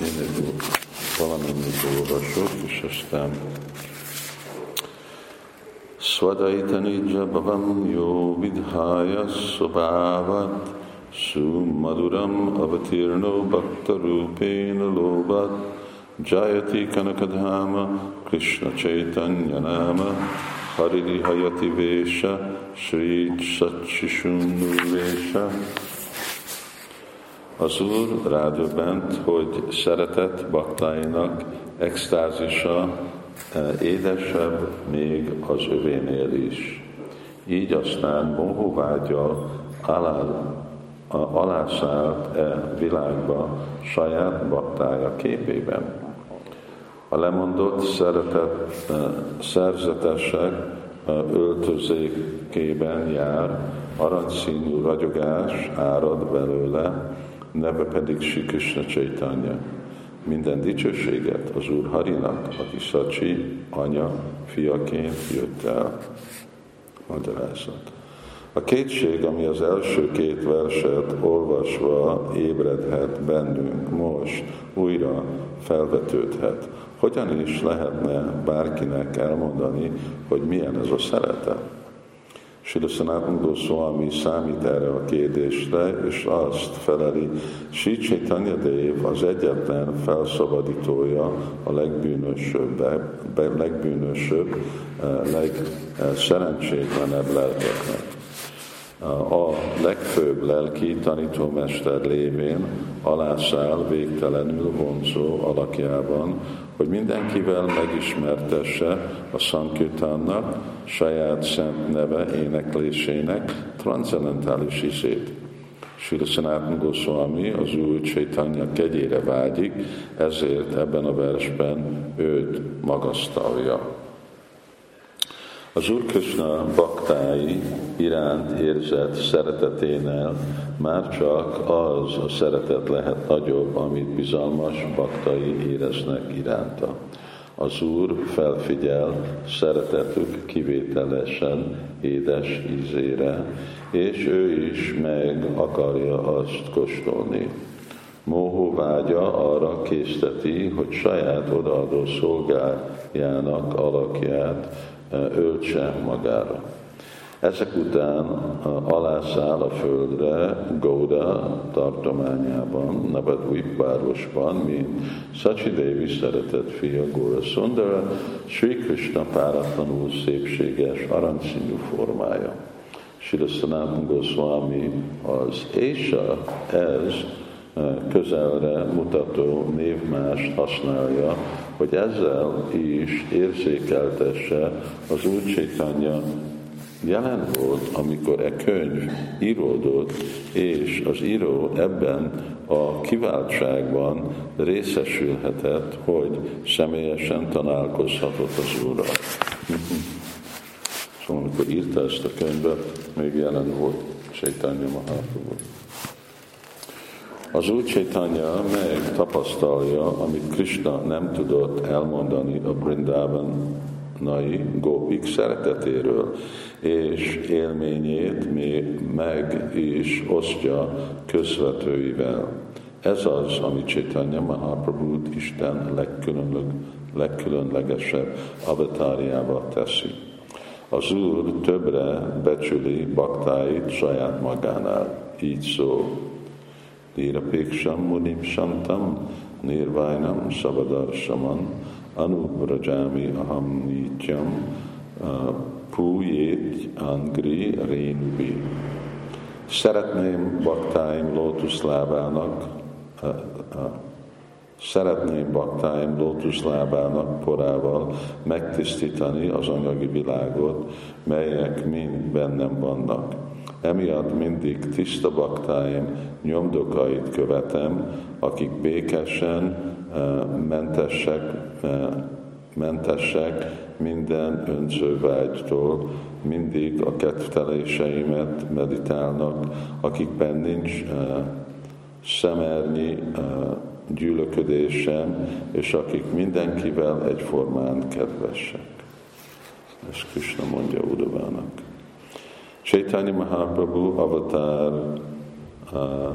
Én egy valamennyit olvasok, és aztán Svadaitani bhavam yo vidhaya subhavat sumaduram avatirno bhakta rupena lobat jayati kanakadhama krishna chaitanya nama hariri hayati vesha sri vesha Az Úr rádöbbent, hogy szeretett baktáinak extázisa eh, édesebb még az övénél is. Így aztán mohóvágyal alá, alászállt e világba saját baktája képében. A lemondott szeretett eh, szerzetesek eh, öltözékében jár, aranyszínű ragyogás árad belőle, neve pedig Sri Krishna Chaitanya. Minden dicsőséget az Úr Harinak, aki Sacsi anya fiaként jött el. Magyarázat. A kétség, ami az első két verset olvasva ébredhet bennünk most, újra felvetődhet. Hogyan is lehetne bárkinek elmondani, hogy milyen ez a szeretet? Sila Sanatana Goswami számít erre a kérdésre, és azt feleli, Sri Chaitanya Dev az egyetlen felszabadítója a legbűnösöbb, legbűnösöbb, legszerencsétlenebb lelkeknek. A legfőbb lelki tanítómester lévén alászáll végtelenül vonzó alakjában, hogy mindenkivel megismertesse a Sankirtannak saját szent neve éneklésének transzendentális izét. Sri Sanatana Goswami az új Chaitanya kegyére vágyik, ezért ebben a versben őt magasztalja. Az Úr Krishna baktái iránt érzett szereteténél már csak az a szeretet lehet nagyobb, amit bizalmas baktai éreznek iránta. Az Úr felfigyel szeretetük kivételesen édes ízére, és ő is meg akarja azt kóstolni. Móhó vágya arra készteti, hogy saját odaadó szolgájának alakját öltse magára. Ezek után alászáll a földre Gouda tartományában, Navadvip városban, mint Sachi Devi szeretett fia Góra Sundara, Sri Krishna páratlanul szépséges, aranyszínű formája. Sanatana Goswami az Ésa, ez közelre mutató névmást használja, hogy ezzel is érzékeltesse az Úr Csétanya jelen volt, amikor e könyv íródott, és az író ebben a kiváltságban részesülhetett, hogy személyesen találkozhatott az Úrral. Szóval amikor írta ezt a könyvet, még jelen volt Chaitanya Mahaprabhu. Az Úr Chaitanya meg tapasztalja, amit Krishna nem tudott elmondani a Brindában nai gópik szeretetéről, és élményét még meg is osztja közvetőivel. Ez az, ami Chaitanya Mahaprabhu Isten legkülönleg, legkülönlegesebb avatárjába teszi. Az Úr többre becsüli baktáit saját magánál, így szól. Nirapéksam munim santam, nirvajnam saman, anubrajami aham nityam, pújét angri rénubi. Szeretném baktáim lótuszlábának, szeretném baktáim lótuszlábának porával megtisztítani az anyagi világot, melyek mind bennem vannak Emiatt mindig tiszta baktáim nyomdokait követem, akik békesen eh, mentesek, eh, mentesek minden önzővágytól, mindig a kedvteléseimet meditálnak, akikben nincs uh, szemernyi gyűlöködésem, és akik mindenkivel egyformán kedvesek. Ezt Krishna mondja Udavának. Chaitanya Mahaprabhu avatar uh,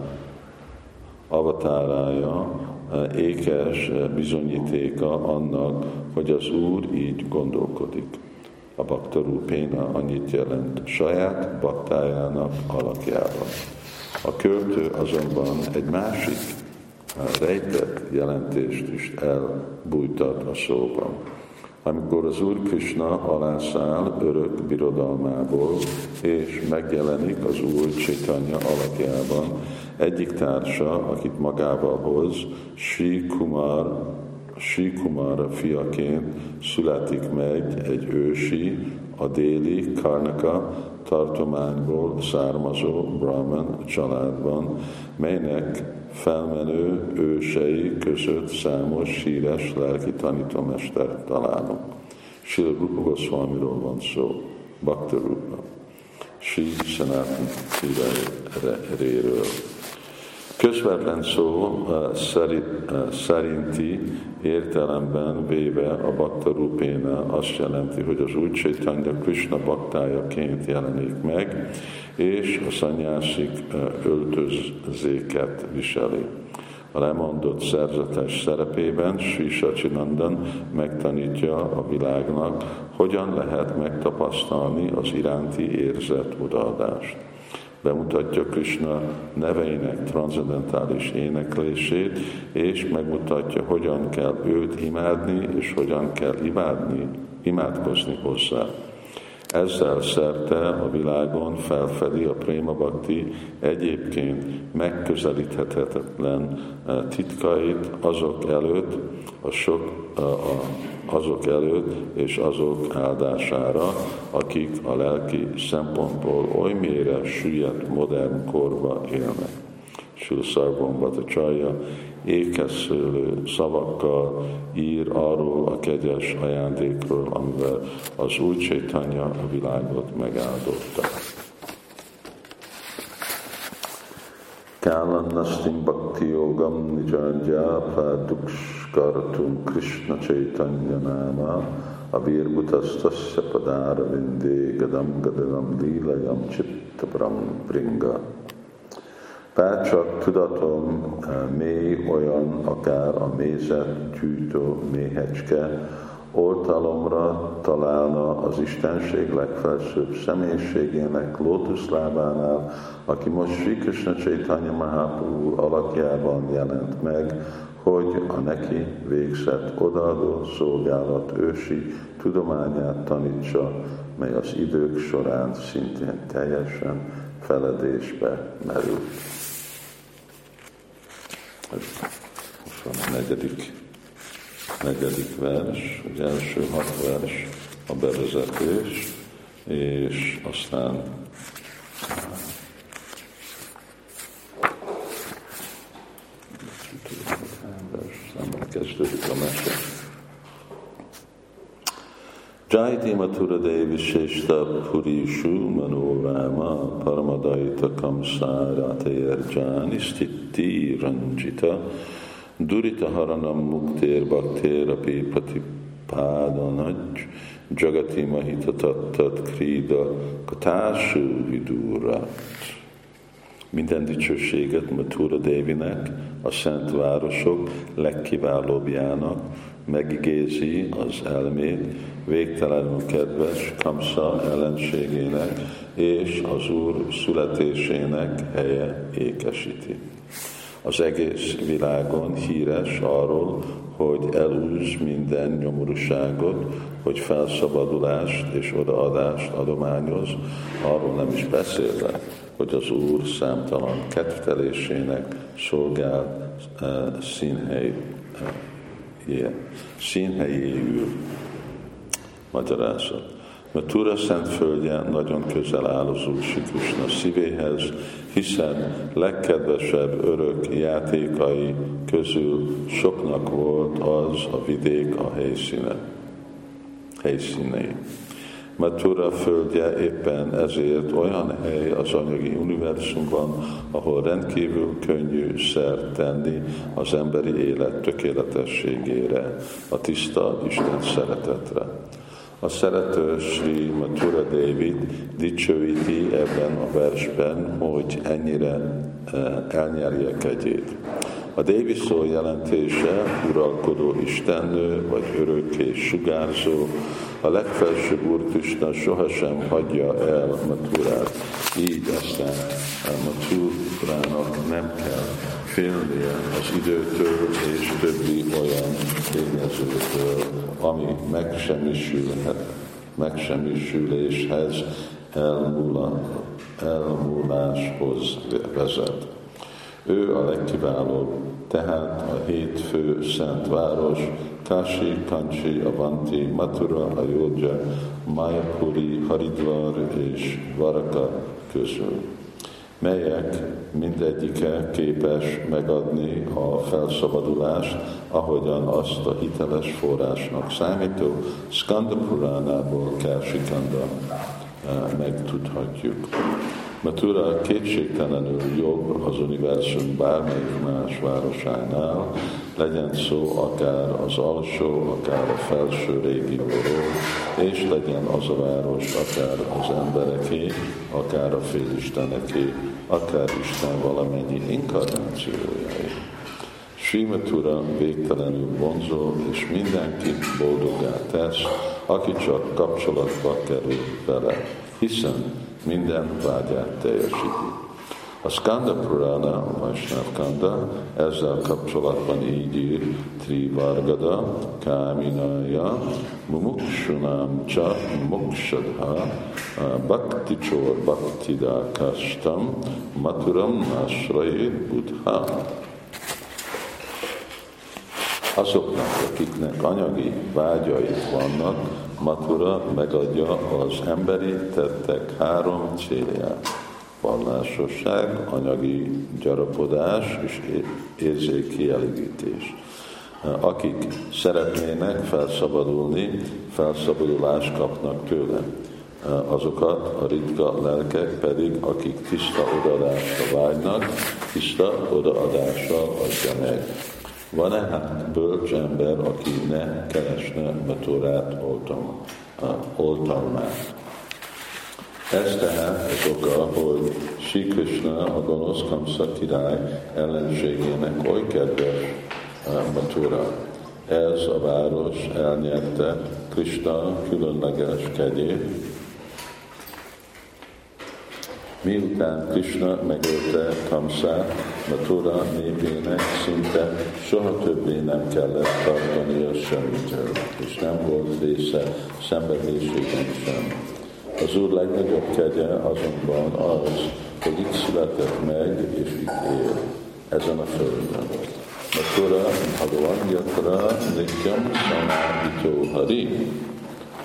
avatárája ékes bizonyítéka annak, hogy az Úr így gondolkodik. A baktarú péna annyit jelent saját baktájának alakjában. A költő azonban egy másik rejtett jelentést is elbújtat a szóban. Amikor az Úr Krishna alászáll örök birodalmából, és megjelenik az Úr Csétanya alakjában, egyik társa, akit magával hoz, Sri Kumar, Sri Kumara fiaként születik meg egy ősi, a déli Karnaka tartományból származó Brahman családban, melynek felmenő ősei között számos híres lelki tanítómester találunk. Sila Rupa Goswamiról van szó, Bhakta Rupa, Sri Sanatan réről. Közvetlen szó szerinti értelemben véve a Bakta Rupéna azt jelenti, hogy az új Chaitanya Krishna baktájaként jelenik meg, és a szanyászik öltözéket viseli. A lemondott szerzetes szerepében Sri Sachinandan megtanítja a világnak, hogyan lehet megtapasztalni az iránti érzett odaadást bemutatja Krishna neveinek transzendentális éneklését, és megmutatja, hogyan kell őt imádni, és hogyan kell imádni, imádkozni hozzá. Ezzel szerte a világon felfedi a Préma Bhakti egyébként megközelíthetetlen eh, titkait azok előtt, a sok, a azok előtt és azok áldására, akik a lelki szempontból oly mélyre süllyedt modern korba élnek. Sülszarvon Bhattacharya ékeszülő szavakkal ír arról a kegyes ajándékról, amivel az új Csétanya a világot megáldotta. Kálanastim Bhakti Yogam Nijanja Padukshkartum Krishna Chaitanya Nama Avirbutastasya Padara Vinde Gadam Gadam Lilayam Chittabram Bringa Bárcsak tudatom eh, mély olyan, akár a mézet gyűjtő méhecske, oltalomra találna az Istenség legfelsőbb személyiségének lótuszlábánál, aki most Sri Krishna Chaitanya Mahaprabhu alakjában jelent meg, hogy a neki végzett odaadó szolgálat ősi tudományát tanítsa, mely az idők során szintén teljesen feledésbe merült. Most van a negyedik, negyedik vers, az első hat vers a bevezetés, és aztán Jayati Mathura Devi Sheshta Purishu Manorama Paramadaita Kamsa Ratayarjani Stitti Ranjita Durita Haranam Mukter Bhakter Api Patipadanaj Jagati Mahita Tattat Krida Katásu Vidurat. Minden dicsőséget Mathura Devinek, a szent városok legkiválóbbjának, megigézi az elmét, végtelenül kedves Kamsa ellenségének és az Úr születésének helye ékesíti. Az egész világon híres arról, hogy elúz minden nyomorúságot, hogy felszabadulást és odaadást adományoz, arról nem is beszélve, hogy az Úr számtalan kedvtelésének szolgál uh, színhely, yeah, színhelyéül magyarázat. Mert Tura szent földje nagyon közel áll az Úr Krishna szívéhez, hiszen legkedvesebb örök játékai közül soknak volt az a vidék a helyszíne, helyszínei. Matura földje éppen ezért olyan hely az anyagi univerzumban, ahol rendkívül könnyű szert tenni az emberi élet tökéletességére, a tiszta Isten szeretetre. A szerető Sri Matura David dicsőíti ebben a versben, hogy ennyire eh, elnyerje kegyét. A Dévi szó jelentése uralkodó istennő, vagy örökké sugárzó, a legfelsőbb Úr Krishna sohasem hagyja el Maturát. Így aztán Maturának nem kell félnie az időtől és többi olyan tényezőtől, ami megsemmisülhet, megsemmisüléshez, elmúláshoz vezet. Ő a legkiválóbb, tehát a hét fő szent város, Kashi, Kanchi, Avanti, Mathura, Ayodhya, Mayapuri, Haridvar és Varaka közül melyek mindegyike képes megadni a felszabadulást, ahogyan azt a hiteles forrásnak számító Skanda Puránából Kársikanda eh, megtudhatjuk. Matura kétségtelenül jobb az univerzum bármelyik más városánál, legyen szó akár az alsó, akár a felső régióról, és legyen az a város akár az embereké, akár a félisteneké, akár Isten valamennyi inkarnációjáé. Srimatura végtelenül vonzó, és mindenkit boldogá tesz, aki csak kapcsolatba kerül vele, hiszen minden vágyát teljesíti. A Skanda Purana, a Vaishnav Kanda, ezzel kapcsolatban így ír Trivargada, Káminaya, Mumukshunam Cha Mukshadha, Bhakti Chor Bhaktida Kastam, Maturam Nasrayit Buddha. Azoknak, akiknek anyagi vágyaik vannak, Matura megadja az emberi tettek három célját. Vallásosság, anyagi gyarapodás és érzékielégítés. Akik szeretnének felszabadulni, felszabadulást kapnak tőle. Azokat a ritka lelkek pedig, akik tiszta odaadásra vágynak, tiszta odaadással adja meg. Van-e hát bölcs ember, aki ne keresne Maturát oltam, oltalmát? Ez tehát az oka, hogy Sri Krishna, a gonosz Kamsa király ellenségének oly kedves Matura. Ez a város elnyerte Krishna különleges kegyét, Miután Krishna megölte Kamsát, Mathura népének szinte soha többé nem kellett tartania semmitől, és nem volt része szenvedésében sem. Az Úr legnagyobb kegye azonban az, hogy itt született meg, és itt él, ezen a földön. Mathura, Bhagavan Yatra, Nityam Samadhito Hari,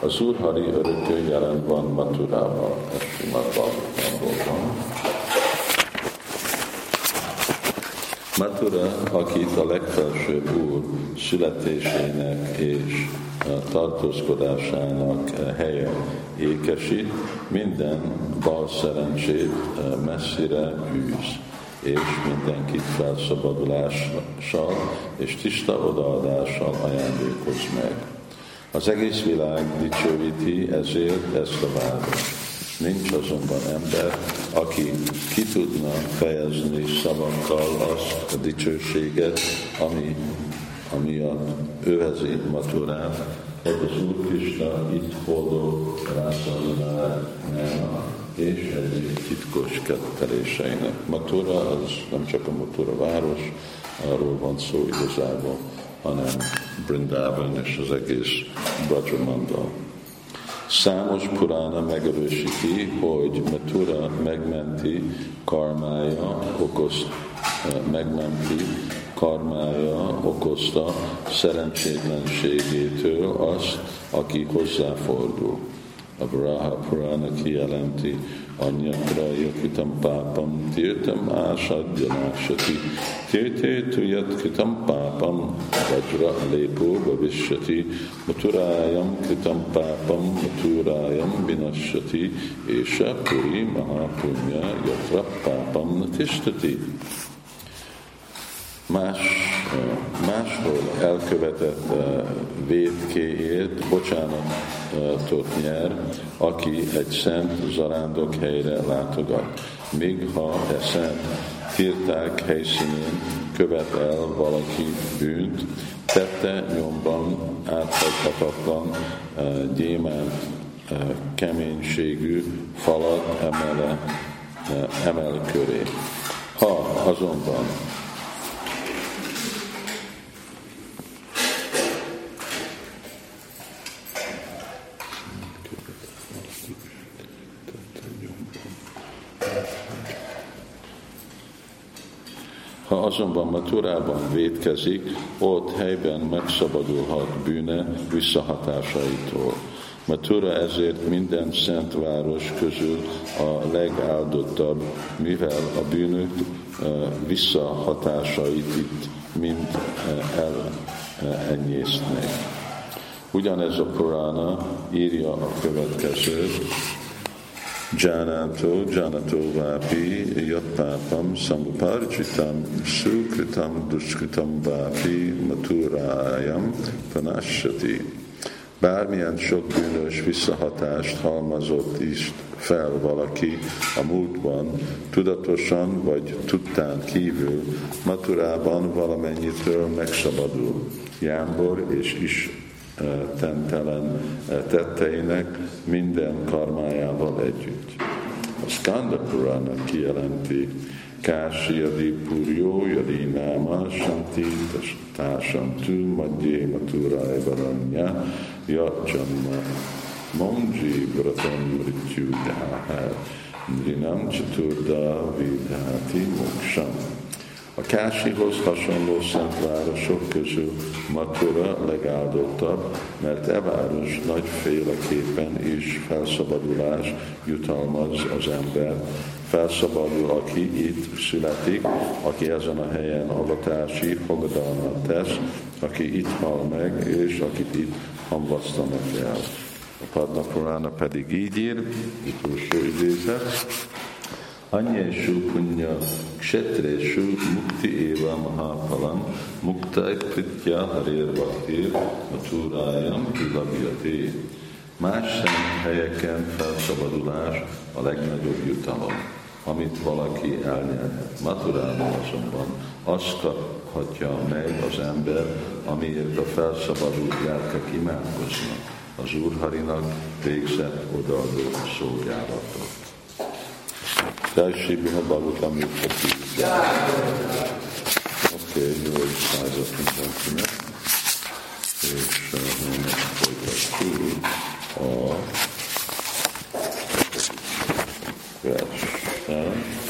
az Úr Hari örökké jelen van Maturában, ez Simad van. Matura, akit a legfelsőbb Úr születésének és tartózkodásának helye ékesít, minden bal szerencsét messzire űz és mindenkit felszabadulással és tiszta odaadással ajándékoz meg. Az egész világ dicsőíti ezért ezt a város. Nincs azonban ember, aki ki tudna fejezni szavakkal azt a dicsőséget, ami, ami a őhezi maturát, hogy az Úr Krishna itt boldog rászalmanának, és egyéb titkos ketteléseinek. Matura az nem csak a Matura város, arról van szó igazából, hanem Brindavan és az egész Brajamandal. Számos Purána megerősíti, hogy Matura megmenti karmája, okoz, eh, megmenti karmája okozta szerencsétlenségétől azt, aki hozzáfordul. A Braha Purana kijelenti, anyatra yakitam pápam, tirtam ásadjanásati, tirté tuyat kritam pápam, vajra lépo bhavishyati, maturájam kritam pápam, maturájam binassati, és a puri mahapunya yatra pápam tistati más, máshol elkövetett védkéért bocsánatot nyer, aki egy szent zarándok helyre látogat. Míg ha e szent írták helyszínén követ el valaki bűnt, tette nyomban áthagyhatatlan gyémánt keménységű falat emele, emel köré. Ha azonban azonban Maturában védkezik, ott helyben megszabadulhat bűne visszahatásaitól. Matura ezért minden szent város közül a legáldottabb, mivel a bűnök visszahatásait itt mind elenyésznek. Ugyanez a Purana írja a következőt, Janato, Janato Vapi, Yatpapam, Samuparjitam, Sukritam, Duskritam Vapi, Maturayam, Panashati. Bármilyen sok bűnös visszahatást halmazott is fel valaki a múltban, tudatosan vagy tudtán kívül, maturában valamennyitől megszabadul. Jámbor és is tentelen tetteinek minden karmájával együtt. A Skanda Purana kijelenti, Kási Yadi Puryo Yadi Náma Santi Társam Tu Madhye Maturai Varanya Yacsanma Monji Vratam Rityu Dahar Nrinam Chaturda Vidhati Moksham a Kásihoz hasonló szentvárosok közül Matura legáldottabb, mert e város nagyféleképpen is felszabadulás jutalmaz az ember. Felszabadul, aki itt születik, aki ezen a helyen avatási fogadalmat tesz, aki itt hal meg, és akit itt hamvasztanak el. A Padma Purana pedig így ír, utolsó idézet, Anyeshu punya kshetreshu mukti eva mahapalam muktai pritya harir bhaktir maturayam kilabhyati. Más szent helyeken felszabadulás a legnagyobb jutalom, amit valaki elnyerhet. Maturában azonban azt kaphatja meg az ember, amiért a felszabadult lelkek imádkoznak, az Úrharinak végzett odaadó szolgálatot. Shri Bhima Bhagavatam. Oké, jó, hogy százat mindenkinek. És most folytatjuk a versen.